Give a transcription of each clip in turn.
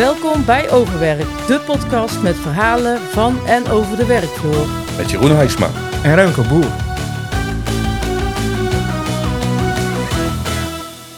Welkom bij Overwerk, de podcast met verhalen van en over de werkvloer. Met Jeroen Hijsma. En Remco Boer.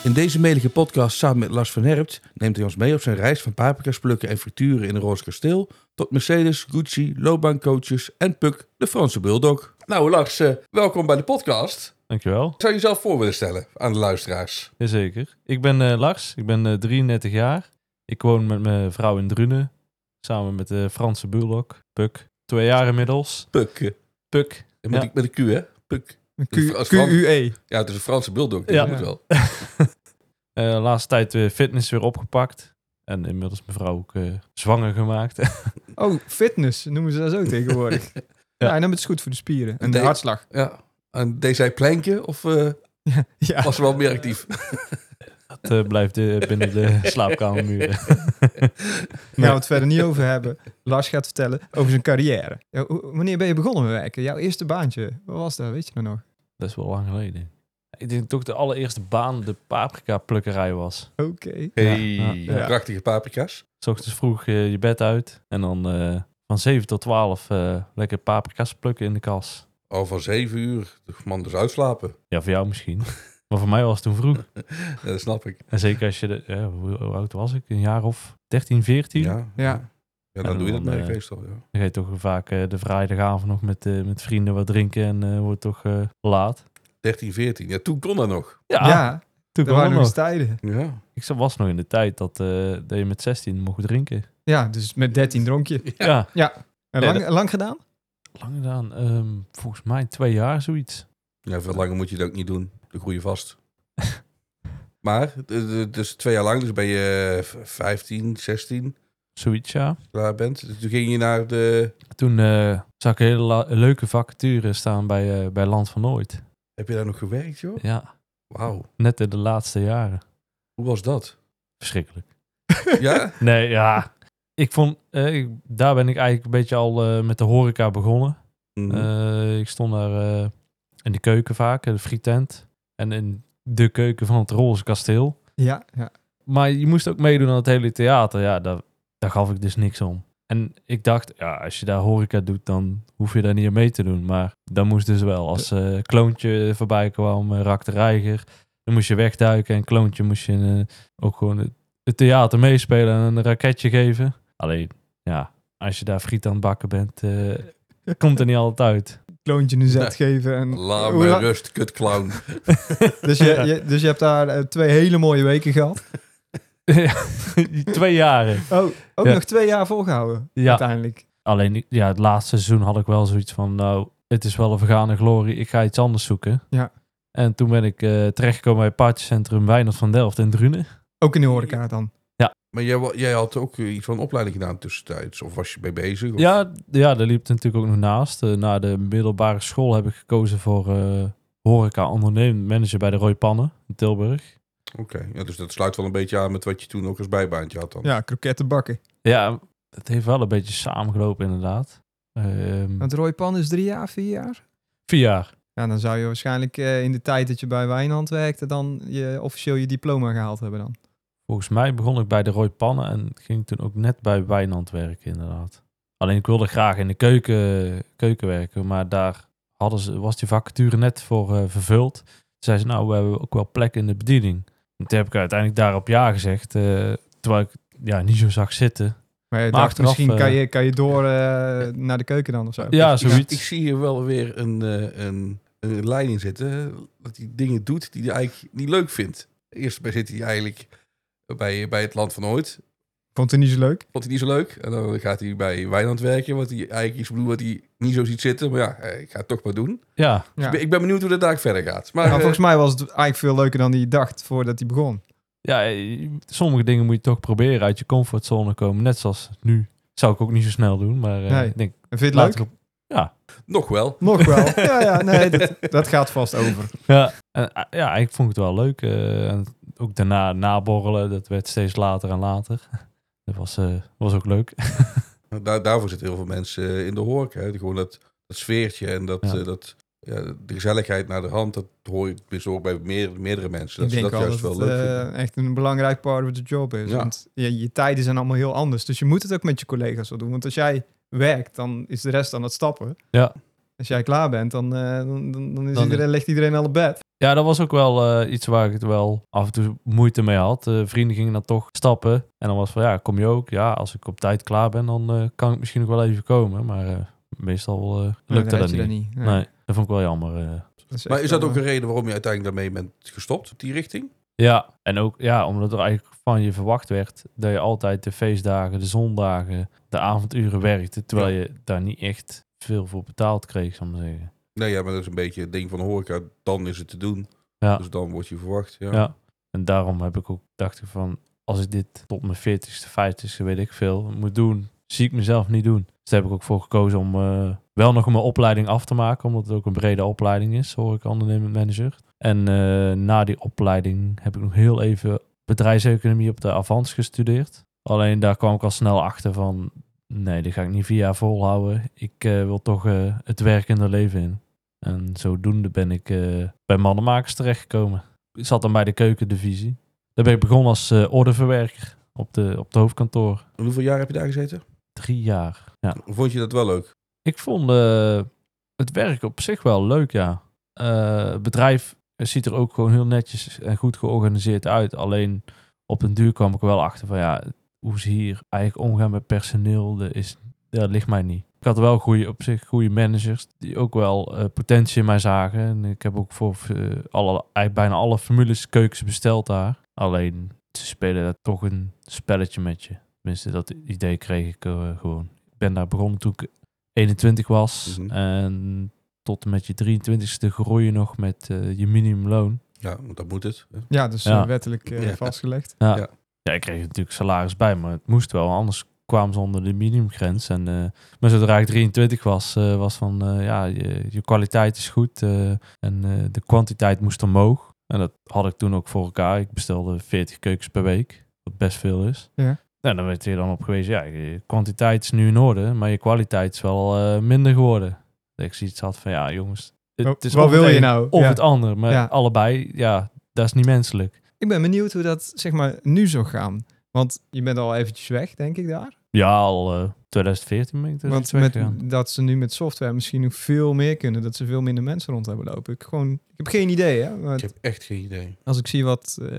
In deze melige podcast samen met Lars van Herpt neemt hij ons mee op zijn reis van paprika's plukken en frituren in een roze kasteel tot Mercedes, Gucci, loopbaancoaches en Puk, de Franse bulldog. Nou Lars, eh, welkom bij de podcast. Dankjewel. Zou je jezelf voor willen stellen aan de luisteraars? Jazeker. Ik ben eh, Lars, ik ben eh, 33 jaar. Ik woon met mijn vrouw in Drunen, samen met de Franse bulldog, Puk. Twee jaar inmiddels. Puk. Puk. Met, Ja. met een Q hè? Puk. Q- Als Frans- QUE. Ja, het is een Franse bulldog. Ja. Ja. Moet wel. Eh, laatste tijd weer fitness weer opgepakt. En inmiddels mijn vrouw ook eh, zwanger gemaakt. Oh, fitness noemen ze dat zo tegenwoordig. ja. en dan is het goed voor de spieren en de hartslag. Ja. En deed zij planken of eh, Ja, was ze wel meer actief? Dat eh, blijft binnen de slaapkamermuren. gaan we het verder niet over hebben. Lars gaat vertellen over zijn carrière. Ja, wanneer ben je begonnen met werken? Jouw eerste baantje, wat was dat? Weet je dat nog? Dat is wel lang geleden. Ik denk toch de allereerste baan de paprika plukkerij was. Oké. Hey, Ja, ja. prachtige paprika's. S ochtends vroeg eh, je bed uit. En dan eh, van 7 tot 12 eh, lekker paprika's plukken in de kas. Al van zeven uur, de man dus uitslapen. Ja, voor jou misschien. maar voor mij was het toen vroeg. Ja, dat snap ik. En zeker als je... De, ja, hoe, hoe oud was ik? Een jaar of 13, 14? Ja, Ja. ja dan En doe je dat dan, merk eh, meestal. Ja. Dan ga je toch vaak eh, de vrijdagavond nog met, eh, met vrienden wat drinken. En eh, wordt toch eh, laat. 13, 14. Ja, toen kon dat nog. Ja, Ja, toen kwam waren nog tijden. Ja. Ik was nog in de tijd dat, eh, dat je met 16 mocht drinken. Ja, dus met 13 dronk je. Ja, En Nee, lang, lang gedaan? lang gedaan. Ehm, volgens mij twee jaar zoiets. ja, veel langer moet je dat ook niet doen. Dan groei je vast. maar, dus twee jaar lang, dus ben je eh, 15, 16 Zoiets, ja. klaar bent. Dus toen ging je naar de... Toen eh, zag ik een hele leuke vacature staan bij, eh, bij Land van Nooit. Heb je daar nog gewerkt, joh? Ja, Wauw. net in de laatste jaren. Hoe was dat? Verschrikkelijk. Ja? Nee, ja. Ik vond, eh, ik- daar ben ik eigenlijk een beetje al eh, met de horeca begonnen. Mhm. Eh, ik stond daar eh, in de keuken vaak, in de frietent. En in de keuken van het Roze Kasteel. Ja, ja. Maar je moest ook meedoen aan het hele theater. Ja, daar, daar gaf ik dus niks om. En ik dacht, ja, als je daar horeca doet, dan hoef je daar niet aan mee te doen. Maar dat moest dus wel. Als eh Kloontje voorbij kwam, uh, Rak de Reiger, dan moest je wegduiken. En Kloontje moest je eh, ook gewoon het, het theater meespelen en een raketje geven. Alleen, ja, als je daar friet aan het bakken bent, eh, komt er niet altijd uit. Kloontje een zet Nee. geven. En, Laat me rust, kutclown. dus, je, je, dus je hebt daar eh, twee hele mooie weken gehad. Twee jaren. Oh, ook Ja. nog twee jaar volgehouden Ja. uiteindelijk. Alleen, ja, het laatste seizoen had ik wel zoiets van, nou, het is wel een vergane glorie, ik ga iets anders zoeken. Ja. En toen ben ik eh, terechtgekomen bij het partycentrum Wijnand van Delft in Drunen. Ook in de horeca dan. Maar jij, had ook iets van een opleiding gedaan tussentijds? Of was je mee bezig? Of? Ja, ja, daar liep het natuurlijk ook nog naast. Eh, na de middelbare school heb ik gekozen voor eh horeca ondernemend manager bij de Roy Pannen in Tilburg. Oké, ja, dus dat sluit wel een beetje aan met wat je toen ook als bijbaantje had dan. Ja, kroketten bakken. Ja, het heeft wel een beetje samengelopen inderdaad. Ehm Want Roy Pan is drie jaar, vier jaar? vier jaar. Ja, dan zou je waarschijnlijk eh, in de tijd dat je bij Wijnand werkte... dan je, officieel je diploma gehaald hebben dan. Volgens mij begon ik bij de Roy Pannen en ging toen ook net bij Wijnand werken, inderdaad. Alleen ik wilde graag in de keuken, keuken werken, maar daar hadden ze, was die vacature net voor eh, vervuld. Toen zei ze, nou, we hebben ook wel plek in de bediening. En toen heb ik uiteindelijk daarop ja gezegd, eh, terwijl ik ja, niet zo zag zitten. Maar je Maar dacht, achteraf, misschien kan, eh, je, kan je door eh, naar de keuken dan of zo. Ja, Ik- zoiets. Ik, zie hier wel weer een, eh, een, een leiding zitten. Dat hij dingen doet die hij eigenlijk niet leuk vindt. Eerst bij zit hij eigenlijk bij, bij het land van ooit. Vond het niet zo leuk? Vond hij niet zo leuk. En dan gaat hij bij Wijnand werken. Wat hij eigenlijk iets bedoelt wat hij niet zo ziet zitten. Maar ja, ik ga het toch maar doen. Ja, Dus Ja. ik, ben, ik ben benieuwd hoe dat daar verder gaat. Maar Maar eh, volgens mij was het eigenlijk veel leuker dan hij dacht voordat hij begon. ja, eh, sommige dingen moet je toch proberen uit je comfortzone komen. Net zoals nu. Zou ik ook niet zo snel doen, maar eh, Nee. ik denk, En vind je het leuk? op- ja, nog wel. Nog wel. ja, ja, nee, dat, dat gaat vast over. Ja, en, eh, ja, ik vond het wel leuk. eh, ook daarna naborrelen, dat werd steeds later en later. Dat was, eh, was ook leuk. Daar, daarvoor zitten heel veel mensen in de horeca. hè. Gewoon dat, dat sfeertje en dat, Ja. dat ja, de gezelligheid naar de hand, dat hoor ik tenminste ook bij meer, meerdere mensen. Dat denk dat wel juist dat wel het leuk eh, echt een belangrijk part of the job is. Ja. Want je, je tijden zijn allemaal heel anders. Dus je moet het ook met je collega's wel doen. Want als jij werkt, dan is de rest aan het stappen. Ja. Als jij klaar bent, dan, eh, dan, dan, dan is Dan- iedereen, ligt iedereen al op bed. Ja, dat was ook wel eh, iets waar ik het wel af en toe moeite mee had. Eh, vrienden gingen dan toch stappen. En dan was van, ja, kom je ook? Ja, als ik op tijd klaar ben, dan eh, kan ik misschien nog wel even komen. Maar eh, meestal eh, lukte red dat je niet. Nee. Nee, dat vond ik wel jammer. Dat Maar is dat ook een reden waarom je uiteindelijk daarmee bent gestopt, op die richting? Ja, en ook ja, omdat er eigenlijk van je verwacht werd dat je altijd de feestdagen, de zondagen, de avonduren werkte. Terwijl je daar niet echt veel voor betaald kreeg, zal ik maar zeggen. Nee, ja, maar dat is een beetje het ding van de horeca. Dan is het te doen. Ja. Dus dan word je verwacht. Ja. Ja. En daarom heb ik ook dacht ik van, als ik dit tot mijn 40ste, 50ste, weet ik veel, moet doen, zie ik mezelf niet doen. Dus daar heb ik ook voor gekozen om eh, wel nog mijn opleiding af te maken, omdat het ook een brede opleiding is, hoor ik ondernemend manager. En eh, na die opleiding heb ik nog heel even bedrijfseconomie op de Avans gestudeerd. Alleen daar kwam ik al snel achter van, nee, dit ga ik niet vier jaar volhouden. Ik eh, wil toch eh, het werkende leven in. En zodoende ben ik eh, bij mannenmakers terechtgekomen. Ik zat dan bij de keukendivisie. Daar ben ik begonnen als orderverwerker op de, op het hoofdkantoor. En hoeveel jaar heb je daar gezeten? Drie jaar. Ja. Vond je dat wel leuk? Ik vond het werk op zich wel leuk, ja. Het bedrijf ziet er ook gewoon heel netjes en goed georganiseerd uit. Alleen op een duur kwam ik wel achter van ja, hoe ze hier eigenlijk omgaan met personeel, dat, is, dat ligt mij niet. Ik had wel goede, op zich goede managers die ook wel eh, potentie in mij zagen. En ik heb ook voor eh, alle, eigenlijk bijna alle formules keukens besteld daar. Alleen ze spelen daar toch een spelletje met je. Tenminste, dat idee kreeg ik eh, gewoon. Ik ben daar begonnen toen ik 21 was. Mhm. En tot en met je 23ste groei je nog met eh, je minimumloon. Ja, want dat moet het. hè. Ja, dus Ja. eh, wettelijk eh, Ja. vastgelegd. Ja. Ja. ja. ik kreeg natuurlijk salaris bij, maar het moest wel. Anders kwamen ze onder de minimumgrens. En, eh, maar zodra ik 23 was, eh, was van eh, ja, je, je kwaliteit is goed eh, en eh, de kwantiteit moest omhoog. En dat had ik toen ook voor elkaar. Ik bestelde 40 keukens per week, wat best veel is. Ja. En dan werd je dan op gewezen, ja, je kwantiteit is nu in orde, maar je kwaliteit is wel eh, minder geworden. Dat ik zoiets had van, ja jongens, het, Wat- het is wat wil het je nou? Of Ja. het ander, maar Ja. allebei, ja, dat is niet menselijk. Ik ben benieuwd hoe dat zeg maar nu zou gaan. Want je bent al eventjes weg, denk ik, daar. Ja, al eh, 2014 ben ik dus Want met, dat ze nu met software misschien nog veel meer kunnen. Dat ze veel minder mensen rond hebben lopen. Ik, gewoon, ik heb geen idee, hè. Maar Ik heb echt geen idee. als ik zie wat eh,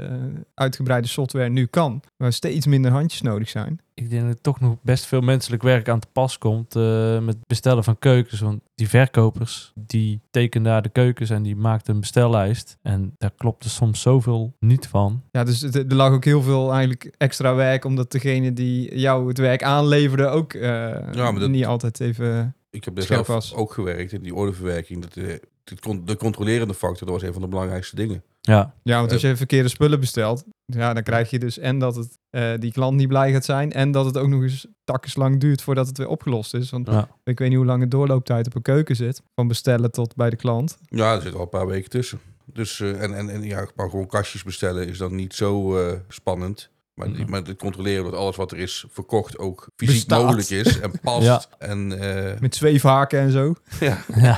uitgebreide software nu kan, waar steeds minder handjes nodig zijn. Ik denk dat er toch nog best veel menselijk werk aan te pas komt eh, met bestellen van keukens. Want die verkopers, die tekenen daar de keukens en die maakten een bestellijst. En daar klopte soms zoveel niet van. Ja, dus het- er lag ook heel veel eigenlijk extra werk, omdat degene die jou het werk aanleverde ook eh, maar dat- niet altijd even... Ik heb er zelf was. ook gewerkt in die ordeverwerking. Dat, eh, de, de controlerende factor, dat was een van de belangrijkste dingen. Ja, Ja, want als je verkeerde spullen bestelt, ja, dan krijg je dus en dat het eh, die klant niet blij gaat zijn en dat het ook nog eens takkenslang duurt voordat het weer opgelost is. Want ja. ik weet niet hoe lang het doorlooptijd op een keuken zit, van bestellen tot bij de klant. Ja, er zitten al een paar weken tussen. Dus, eh, en, en, en ja, maar gewoon kastjes bestellen is dan niet zo eh, spannend. Maar, maar het controleren dat alles wat er is verkocht ook fysiek Bestaat. mogelijk is en past. Ja. En eh, Met zweefhaken en zo. ja, ja.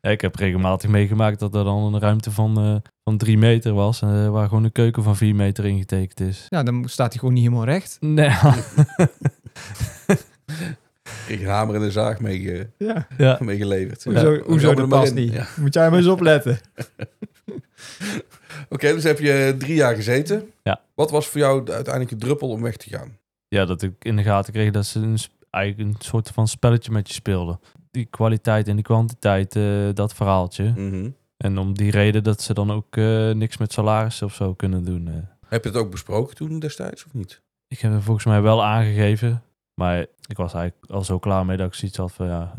Ik heb regelmatig meegemaakt dat er dan een ruimte van, eh, van drie meter was. eh, waar gewoon een keuken van vier meter ingetekend is. Ja, dan staat hij gewoon niet helemaal recht. Nee, ik hamer en een zaag mee, eh, Ja. ja. mee geleverd. Hoezo, Ja, hoezo ram dat past niet? Ja. Moet jij maar eens opletten. Oké, dus heb je drie jaar gezeten. Ja. Wat was voor jou de uiteindelijke druppel om weg te gaan? ja, dat ik in de gaten kreeg dat ze een, eigenlijk een soort van spelletje met je speelden. Die kwaliteit en die kwantiteit, eh, dat verhaaltje. Mhm. En om die reden dat ze dan ook eh, niks met salaris of zo kunnen doen. eh. Heb je het ook besproken toen destijds of niet? Ik heb het volgens mij wel aangegeven. Maar ik was eigenlijk al zo klaar mee dat ik zoiets had van ja,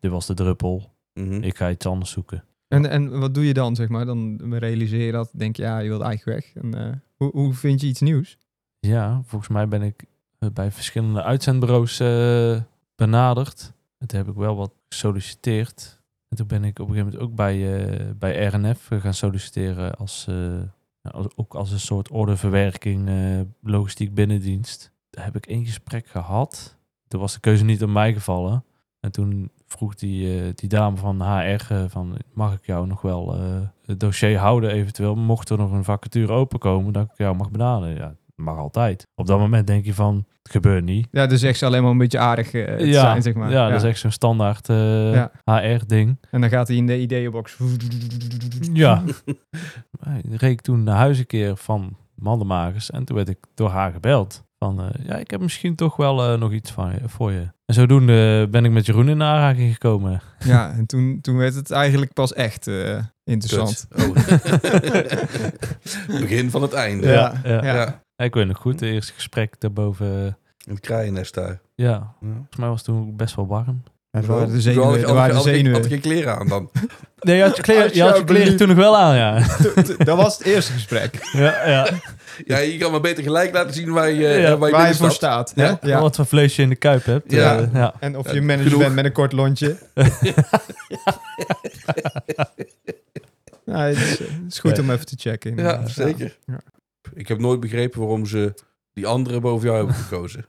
dit was de druppel. Mhm. Ik ga iets anders zoeken. En, en wat doe je dan, zeg maar? Dan realiseer je dat. Denk je, ja, je wilt eigenlijk weg. En, eh, hoe, hoe vind je iets nieuws? Ja, volgens mij ben ik eh, bij verschillende uitzendbureaus eh, benaderd. En toen heb ik wel wat gesolliciteerd. En toen ben ik op een gegeven moment ook bij, bij RNF gaan solliciteren als, ja, als, ook als een soort ordeverwerking, eh, logistiek binnendienst. Daar heb ik één gesprek gehad. Toen was de keuze niet op mij gevallen. En toen vroeg die, eh, die dame van HR eh, van mag ik jou nog wel eh, het dossier houden eventueel mocht er nog een vacature openkomen dat ik jou mag benaderen. Ja, mag altijd. Op dat moment denk je van het gebeurt niet. Ja, dus echt ze alleen maar een beetje aardig te ja, zijn, zeg maar. ja, dat is echt zo'n standaard eh, Ja. HR ding. En dan gaat hij in de ideeënbox. Ja. ik reed toen naar huis een keer van Mandenmakers en toen werd ik door haar gebeld. Van, eh, ja, ik heb misschien toch wel eh, nog iets van je, voor je. En zodoende ben ik met Jeroen in aanraking gekomen. Ja, en toen, toen werd het eigenlijk pas echt eh, interessant. Oh. Begin van het einde. Ja. ja. Ja. Ik weet nog goed, het eerste gesprek daarboven. In het kraaiennest daar. Ja, Ja. volgens mij was het toen best wel warm. Er waren de Had zenuwen. ik- Er waren de had ik- zenuwen. had ik geen kleren aan dan. Nee, je had je kleren, je had je kleren toen nog wel aan, ja. Dat was het eerste gesprek. ja, ja. Ja, je kan maar beter gelijk laten zien waar je, eh, Ja, waar je, Waar je voor staat. hè? Ja. Ja. Wat voor vlees je in de kuip hebt. Ja. eh, ja. En of Ja, je manager genoeg. bent met een kort lontje. Ja, het, is, het is goed Ja. om even te checken. Ja, zeker. Ja. Ik heb nooit begrepen waarom ze die andere boven jou hebben gekozen.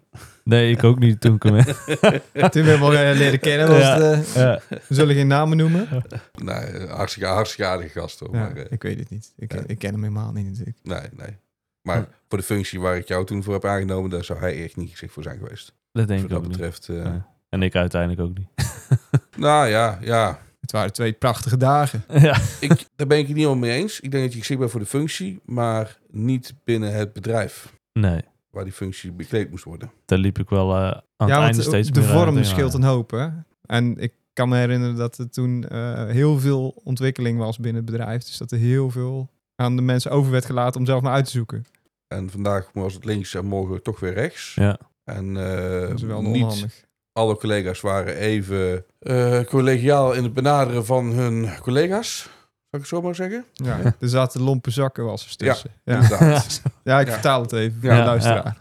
Nee, ik ook niet toen ik hem... Toen we hem al eh, leren kennen, was Ja. het, eh, ja. we zullen geen namen noemen. nee, hartstikke, hartstikke aardige gast hoor. Ja, Maar, eh, ik weet het niet. Ik, ja. ik ken hem helemaal niet natuurlijk. nee, nee. Maar Ja. voor de functie waar ik jou toen voor heb aangenomen, daar zou hij echt niet geschikt voor zijn geweest. Dat denk ik dat ook niet. betreft. eh, Nee. En ik uiteindelijk ook niet. Nou ja, ja. Het waren twee prachtige dagen. ja. Ik, daar ben ik het niet helemaal mee eens. Ik denk dat je geschikt bent voor de functie, maar niet binnen het bedrijf Nee, waar die functie bekleed moest worden. daar liep ik wel eh, aan het ja, einde want steeds de meer vorm tegenaan. scheelt een hoop. Hè? En ik kan me herinneren dat er toen eh, heel veel ontwikkeling was binnen het bedrijf. Dus dat er heel veel aan de mensen over werd gelaten om zelf maar uit te zoeken. En vandaag was het links en morgen toch weer rechts. Ja. En eh, Dat is wel niet onhandig. alle collega's waren even eh, collegiaal in het benaderen van hun collega's. Ik het zo maar zeggen? Ja, er zaten lompe zakken was er tussen. Ja, ja. Inderdaad. ik Ja. vertaal het even voor Ja, de luisteraar.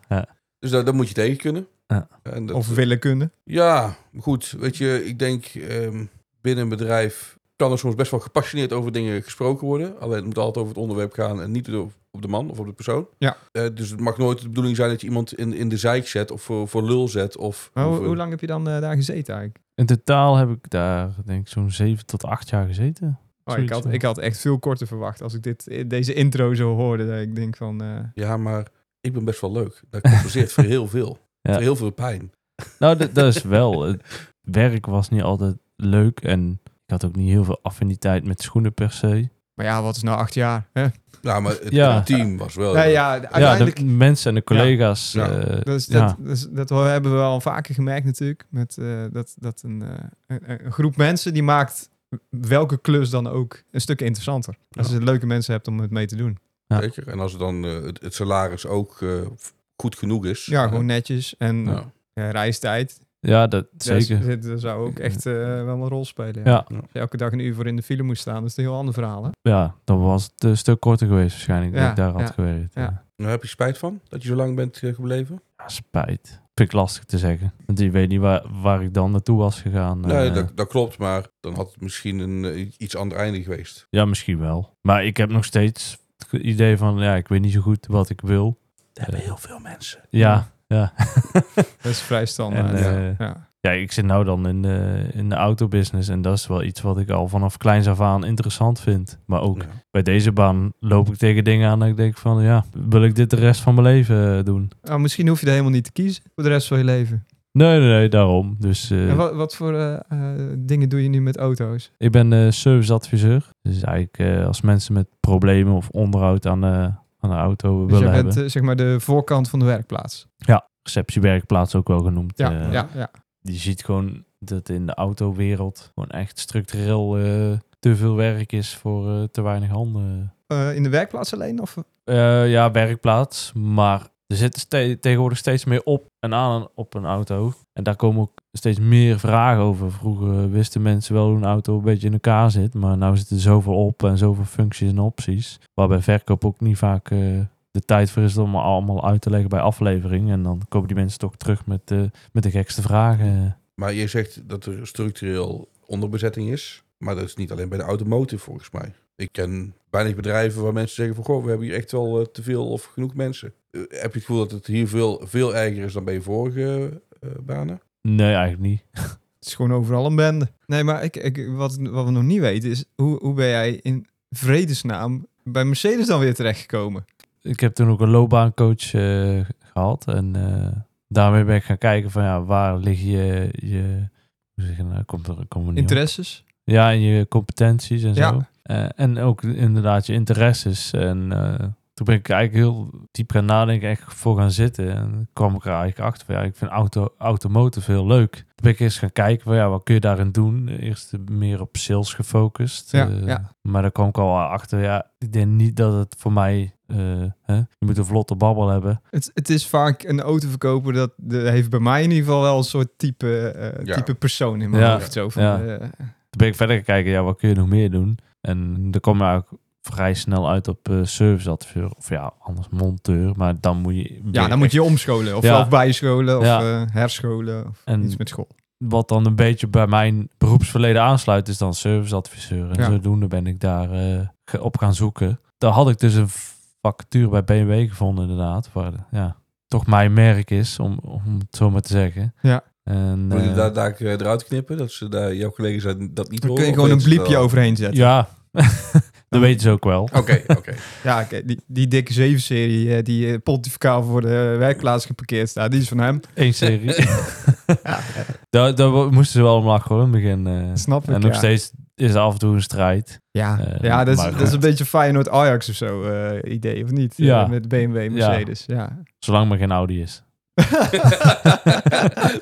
Dus dat, dat moet je tegen kunnen. Ja. En dat, Of willen kunnen. Ja, goed. Weet je, ik denk ehm, binnen een bedrijf kan er soms best wel gepassioneerd over dingen gesproken worden. Alleen het moet altijd over het onderwerp gaan en niet op op de man of op de persoon. Ja. Eh, dus het mag nooit de bedoeling zijn dat je iemand in, in de zeik zet of voor, voor lul zet. Of, Maar hoe, of, eh, hoe lang heb je dan eh, daar gezeten eigenlijk? In totaal heb ik daar denk ik zo'n zeven tot acht jaar gezeten. Oh, ik, had, ja. ik had echt veel korter verwacht als ik dit, deze intro zo hoorde. Dat ik denk van... eh, Ja, maar ik ben best wel leuk. Dat compenseert voor heel veel. Ja. Voor heel veel pijn. Nou, dat, dat is wel. Het werk was niet altijd leuk en ik had ook niet heel veel affiniteit met schoenen per se. maar ja, wat is nou acht jaar? Hè? Nou, maar het, Ja. het team was wel... Ja, ja, Ja, uiteindelijk... de mensen en de collega's. Ja. Ja. Dat, ja. dat, hebben we al vaker gemerkt natuurlijk. Met, eh, dat dat een, eh, een, een groep mensen die maakt welke klus dan ook een stuk interessanter. Als je leuke mensen hebt om het mee te doen. Ja. Zeker. En als het dan eh, het, het salaris ook eh, goed genoeg is. Ja, eh, gewoon netjes. En ja. ja, reistijd. ja, dat zeker. dat zou ook echt eh, wel een rol spelen. Ja. Als je elke dag een uur voor in de file moest staan, dat is een heel ander verhaal. Hè? Ja, dan was het een stuk korter geweest waarschijnlijk Ja, dat ik daar had ja, gewerkt. Ja. ja. Nou, heb je spijt van dat je zo lang bent eh, gebleven? Ja, spijt. Vind ik lastig te zeggen. Want je weet niet waar, waar ik dan naartoe was gegaan. Nee, Eh, dat, dat klopt, maar dan had het misschien een eh, iets ander einde geweest. Ja, misschien wel. Maar ik heb nog steeds het idee van, ja, ik weet niet zo goed wat ik wil. Dat hebben heel veel mensen. Ja, ja. Dat is vrij standaard. En, ja. eh, Ja. Ja, ik zit nou dan in de, in de autobusiness en dat is wel iets wat ik al vanaf kleins af aan interessant vind. Maar ook Ja. bij deze baan loop ik tegen dingen aan dat ik denk van, ja, wil ik dit de rest van mijn leven eh, doen? Nou, misschien hoef je er helemaal niet te kiezen voor de rest van je leven. Nee, nee, nee, daarom. Dus eh, En wat, wat voor eh, dingen doe je nu met auto's? ik ben eh, serviceadviseur. Dus eigenlijk eh, als mensen met problemen of onderhoud aan, de aan de auto Dus willen je bent hebben. eh, zeg maar de voorkant van de werkplaats. Receptiewerkplaats ook wel genoemd. Ja, ja, ja. Je ziet gewoon dat in de autowereld gewoon echt structureel eh, te veel werk is voor eh, te weinig handen. Eh, in de werkplaats alleen? Of? Ja, werkplaats. Maar er zit ste- tegenwoordig steeds meer op en aan op een auto. En daar komen ook steeds meer vragen over. Vroeger wisten mensen wel hoe een auto een beetje in elkaar zit. Maar nu zitten er zoveel op en zoveel functies en opties. Waarbij verkoop ook niet vaak de tijd voor is om allemaal uit te leggen bij aflevering. En dan komen die mensen toch terug met, eh, met de gekste vragen. Maar je zegt dat er structureel onderbezetting is. Maar dat is niet alleen bij de automotive volgens mij. Ik ken weinig bedrijven waar mensen zeggen van... Goh, we hebben hier echt wel eh, te veel of genoeg mensen. Eh, heb je het gevoel dat het hier veel, veel erger is dan bij je vorige eh, banen? Nee, eigenlijk niet. Het is gewoon overal een bende. Nee, maar ik, ik, wat, wat we nog niet weten is... Hoe, hoe ben jij in vredesnaam bij Mercedes dan weer terechtgekomen? Ik heb toen ook een loopbaancoach eh, gehad. En eh, daarmee ben ik gaan kijken van ja, waar liggen je... je hoe zeg je nou, komt er, niet op. Interesses? Ja, en je competenties en Ja. zo. Eh, en ook inderdaad je interesses. En toen ben ik eigenlijk heel diep gaan nadenken, echt voor gaan zitten. En kwam ik er eigenlijk achter van ja, ik vind auto, automotive heel leuk. Toen ben ik eens gaan kijken van ja, wat kun je daarin doen? Eerst meer op sales gefocust. Ja, ja. Maar daar kwam ik al achter, ja, ik denk niet dat het voor mij, hè, je moet een vlotte babbel hebben. Het, het is vaak een autoverkoper dat de, heeft bij mij in ieder geval wel een soort type, eh, Ja. type persoon in mijn Ja. hoofd. Zo van, Ja. eh, Toen ben ik verder gaan kijken, ja, wat kun je nog meer doen? En daar kwam ik ook vrij snel uit op eh serviceadviseur. Of ja, anders monteur. Maar dan moet je... ja, dan moet je omscholen. Of Ja. bijscholen. Of Ja. eh, herscholen. Of En- iets met school. wat dan een beetje bij mijn beroepsverleden aansluit, is dan serviceadviseur. En Ja. zodoende ben ik daar eh, op gaan zoeken. Daar had ik dus een vacature bij BMW gevonden, inderdaad. Waar ja, toch mijn merk is, om, om het zo maar te zeggen. Ja. En, Wil je eh, daar, daar eh, eruit knippen? Dat ze daar jouw collega's dat niet Dan horen? kun je gewoon een bliepje overheen zetten. ja, dat weten ze ook wel. Oké, oké. Ja, kijk, die, die dikke 7-serie eh, die eh, pontificaal voor de werkplaats geparkeerd staat, die is van hem. Eén serie. Ja, daar, daar moesten ze wel om lachen hoor, in het begin. eh. Snap ik, En nog ja. steeds is er af en toe een strijd. ja, Eh, ja dat, is, maar dat is een beetje Feyenoord Ajax of zo eh, idee, of niet? Ja. Met BMW Mercedes, ja. Zolang er geen Audi is.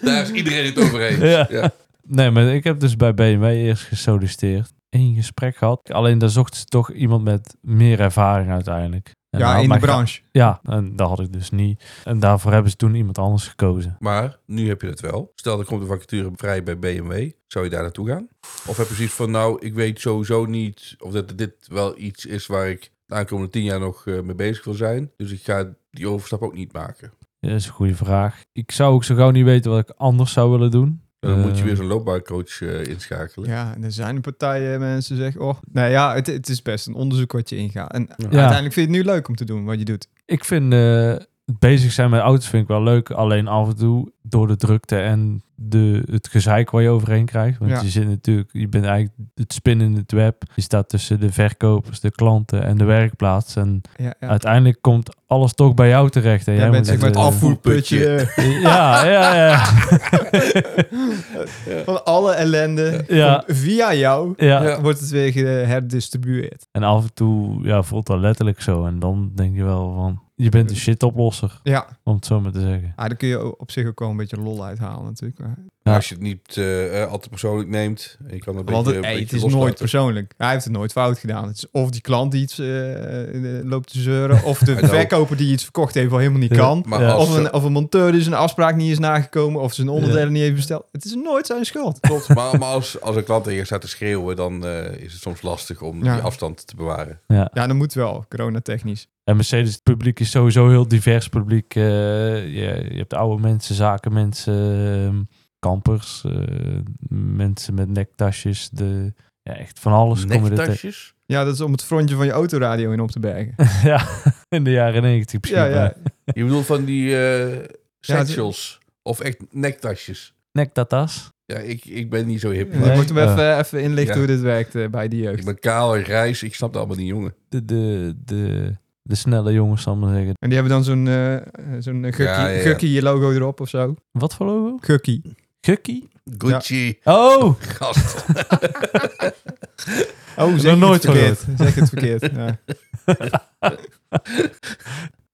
Daar is iedereen het over eens. Ja. Ja. Nee, maar ik heb dus bij BMW eerst gesolliciteerd. Eén gesprek gehad. Alleen daar zochten ze toch iemand met meer ervaring uiteindelijk. En Ja, had in de branche. Ja, en dat had ik dus niet. En daarvoor hebben ze toen iemand anders gekozen. Maar nu heb je het wel. Stel, er komt een vacature vrij bij BMW. Zou je daar naartoe gaan? Of heb je zoiets van, nou, ik weet sowieso niet of dat dit wel iets is waar ik de aankomende tien jaar nog eh, mee bezig wil zijn. Dus ik ga die overstap ook niet maken. Ja, dat is een goede vraag. Ik zou ook zo gauw niet weten wat ik anders zou willen doen. Dan moet je Eh, weer zo'n loopbaancoach eh, inschakelen. Ja, en er zijn partijen mensen zeggen, oh, nou ja, het, het is best een onderzoek wat je ingaat. En Ja. uiteindelijk vind je het nu leuk om te doen wat je doet. Ik vind eh, het bezig zijn met auto's vind ik wel leuk. Alleen af en toe door de drukte en de, het gezeik waar je overheen krijgt. Want Ja. je zit natuurlijk, je bent eigenlijk het spin in het web. Je staat tussen de verkopers, de klanten en de werkplaats. En Ja, ja. uiteindelijk komt alles toch bij jou terecht. En Jij jij bent maar het afvoerputje Ja, ja, ja. van alle ellende. Via jou wordt het weer geherdistribueerd. En af en toe ja, voelt dat letterlijk zo. En dan denk je wel van, je bent een shitoplosser, Ja, om het zo maar te zeggen. ah, daar kun je op zich ook wel een beetje lol uithalen natuurlijk. Maar- Ja. Als je het niet eh, eh, altijd persoonlijk neemt. Je kan een Want beetje, het, is nooit persoonlijk. Hij heeft het nooit fout gedaan. Het is of die klant die iets eh, loopt te zeuren, of de verkoper die iets verkocht heeft wat helemaal niet Ja. kan. Ja. Of een, of een monteur die zijn afspraak niet is nagekomen, of zijn onderdelen Ja. niet heeft besteld. Het is nooit zijn schuld. Klopt, maar, maar als, als een klant tegen je staat te schreeuwen, dan eh, is het soms lastig om Ja. die afstand te bewaren. Ja, dat moet wel, coronatechnisch. En Mercedes het publiek is sowieso heel divers publiek. Eh, je, je hebt oude mensen, zakenmensen, ehm, kampers, eh, mensen met nektasjes. De, ja, echt van alles kom je er tegen. Nektasjes? Ja, dat is om het frontje van je autoradio in op te bergen. ja, in de jaren negentig misschien. Ja, ja. Je bedoelt van die eh het- satchels? Of echt nektasjes? Nektatas. Ja, ik, ik ben niet zo hip. Je Nee. moet hem even, even inlichten Ja. hoe dit werkt eh, bij die Ik jeugd. ben kaal en grijs, ik snap het allemaal niet, jongen. De, de, de, de snelle jongens, zal ik maar zeggen. En die hebben dan zo'n eh zo'n gukkie, Ja, ja, ja. gukkie logo erop of zo. Wat voor logo? Gukkie. Gukkie? Gucci, Oh! gast. Oh, zeg het nooit verkeerd. Zeg het verkeerd. Ja.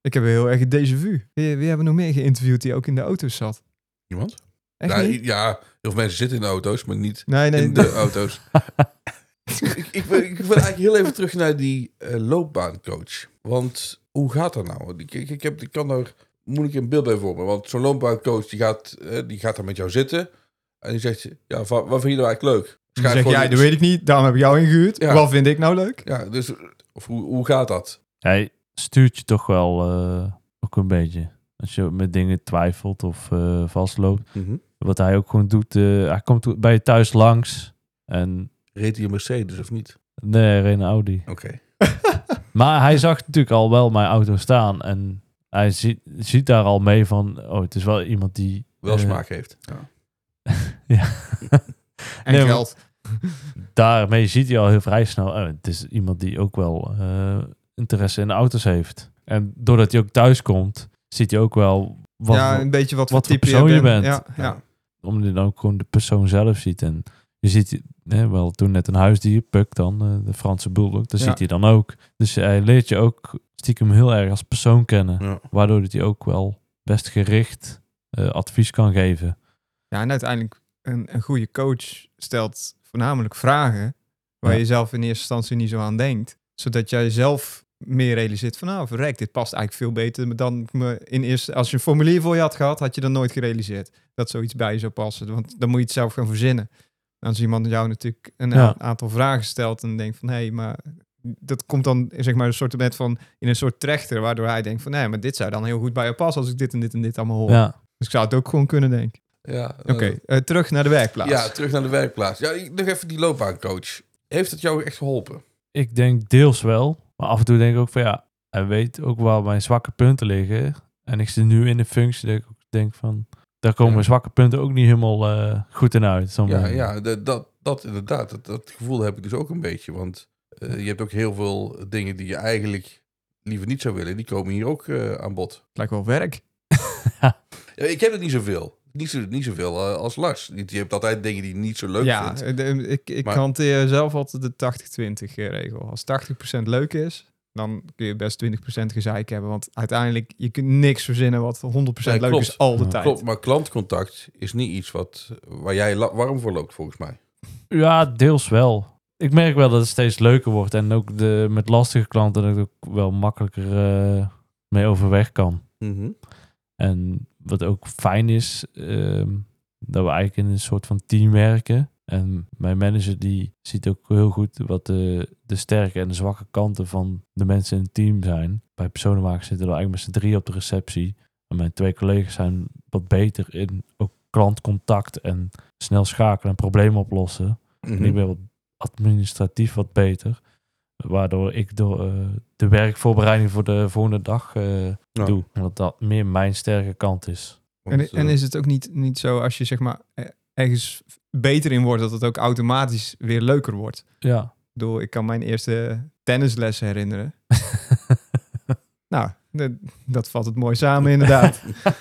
Ik heb een heel erg déjà vu. Wie, wie hebben we nog meer geïnterviewd die ook in de auto's zat? Iemand? Echt Ja, niet? ja, heel veel mensen zitten in de auto's, maar niet Nee, nee. in de auto's. ik, ik, wil, ik wil eigenlijk heel even terug naar die eh, loopbaancoach. Want hoe gaat dat nou? Ik, ik, ik, heb, ik kan daar moeilijk een beeld bij vormen. Want zo'n loopbaancoach die gaat, eh, die gaat daar met jou zitten. En die zegt, ja, wa- wat vind je nou eigenlijk leuk? Dan zeg jij, iets. dat weet ik niet. Daarom heb ik jou ingehuurd. Ja. Wat vind ik nou leuk? Ja, dus of hoe, hoe gaat dat? Hij stuurt je toch wel eh, ook een beetje. Als je met dingen twijfelt of eh, vastloopt. Wat hij ook gewoon doet. hij komt bij je thuis langs. En Reed hij een Mercedes of niet? nee, geen Audi. Oké. Maar hij zag natuurlijk al wel mijn auto staan. En hij ziet, ziet daar al mee van... Oh, het is wel iemand die... Wel eh, smaak heeft. Ja. En Nee, maar- geld. Daarmee ziet hij al heel vrij snel, oh, het is iemand die ook wel eh, interesse in auto's heeft. En doordat hij ook thuis komt, ziet hij ook wel wat, ja, een beetje wat, wat voor type persoon je bent. bent. Ja, ja. omdat je dan ook gewoon de persoon zelf ziet. En je ziet hè, wel toen net een huisdier, Puck dan, eh, de Franse bulldog, dat Ja. ziet hij dan ook. Dus hij leert je ook stiekem heel erg als persoon kennen. Ja. Waardoor dat hij ook wel best gericht eh, advies kan geven. Ja, en uiteindelijk een, een goede coach stelt voornamelijk vragen waar Ja. je zelf in eerste instantie niet zo aan denkt. Zodat jij zelf meer realiseert van nou, verrek, dit past eigenlijk veel beter dan me in eerste... Als je een formulier voor je had gehad, had je dan nooit gerealiseerd dat zoiets bij je zou passen. Want dan moet je het zelf gaan verzinnen. Als iemand jou natuurlijk een Ja. aantal vragen stelt en denkt van hé, hey, maar dat komt dan zeg maar een soort met van in een soort trechter, waardoor hij denkt van nee, maar dit zou dan heel goed bij je passen als ik dit en dit en dit allemaal hoor. Ja, Dus ik zou het ook gewoon kunnen denken. Ja, eh, Oké, eh, terug naar de werkplaats. Ja, terug naar de werkplaats. Ja, ik- nog even die loopbaancoach. Heeft het jou echt geholpen? ik denk deels wel. Maar af en toe denk ik ook van ja, hij weet ook waar mijn zwakke punten liggen. En ik zit nu in de functie dat ik ook denk van, daar komen Ja. zwakke punten ook niet helemaal eh, goed in uit. Ja, ja dat, dat inderdaad. Dat, dat gevoel heb ik dus ook een beetje. Want eh, je hebt ook heel veel dingen die je eigenlijk liever niet zou willen. Die komen hier ook eh, aan bod. Lijkt wel werk. Ja, ik heb het niet zoveel. Niet, zo, niet zoveel als Lars. Je hebt altijd dingen die je niet zo leuk ja, vindt. de- ik, ik Maar- hanteer zelf altijd de 80-20 regel. Als 80% leuk is, dan kun je best 20% gezeik hebben. Want uiteindelijk, je kunt niks verzinnen wat 100% Nee, leuk klopt. is al de Ja, tijd. Klopt, maar klantcontact is niet iets wat, waar jij warm voor loopt, volgens mij. Ja, deels wel. Ik merk wel dat het steeds leuker wordt. En ook de, met lastige klanten dat ik ook wel makkelijker eh, mee overweg kan. Mhm. En wat ook fijn is, ehm, dat we eigenlijk in een soort van team werken. En mijn manager die ziet ook heel goed wat de, de sterke en de zwakke kanten van de mensen in het team zijn. Bij personenwagen zitten we eigenlijk met z'n drie op de receptie. En mijn twee collega's zijn wat beter in ook klantcontact en snel schakelen en problemen oplossen. Mhm. En ik ben wat administratief wat beter. Waardoor ik door, eh, de werkvoorbereiding voor de volgende dag eh, Ja. doe. Omdat dat meer mijn sterke kant is. En, Want, en eh, is het ook niet, niet zo als je zeg maar eh, ergens beter in wordt, dat het ook automatisch weer leuker wordt? Ja. Ik bedoel, ik kan mijn eerste tennisles herinneren. nou, dat vat het mooi samen inderdaad.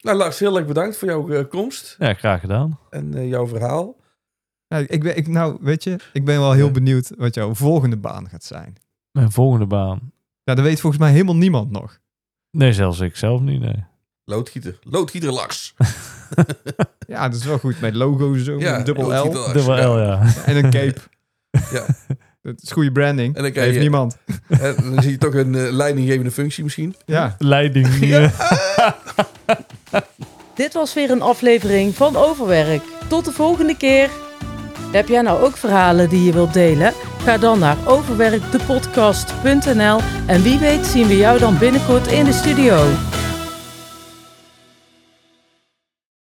Nou, Lars, heel erg bedankt voor jouw eh, komst ja, graag gedaan. en eh, jouw verhaal. nou, ik ben, ik, nou, weet je, ik ben wel heel Ja. benieuwd wat jouw volgende baan gaat zijn. Mijn volgende baan. Ja, dat weet volgens mij helemaal niemand nog. Nee, zelfs ik zelf niet. Nee. Loodgieter. Loodgieter Lars. Ja, dat is wel goed met logo's zo, Ja, dubbel L. Dubbel Ja. L, ja. en een cape. Ja. Dat is goede branding. En dan krijg heeft je- niemand. En dan zie je toch een eh, leidinggevende functie misschien. Ja. Leiding. Dit was weer een aflevering van Overwerk. Tot de volgende keer. Heb jij nou ook verhalen die je wilt delen? Ga dan naar overwerkdepodcast.nl en wie weet zien we jou dan binnenkort in de studio.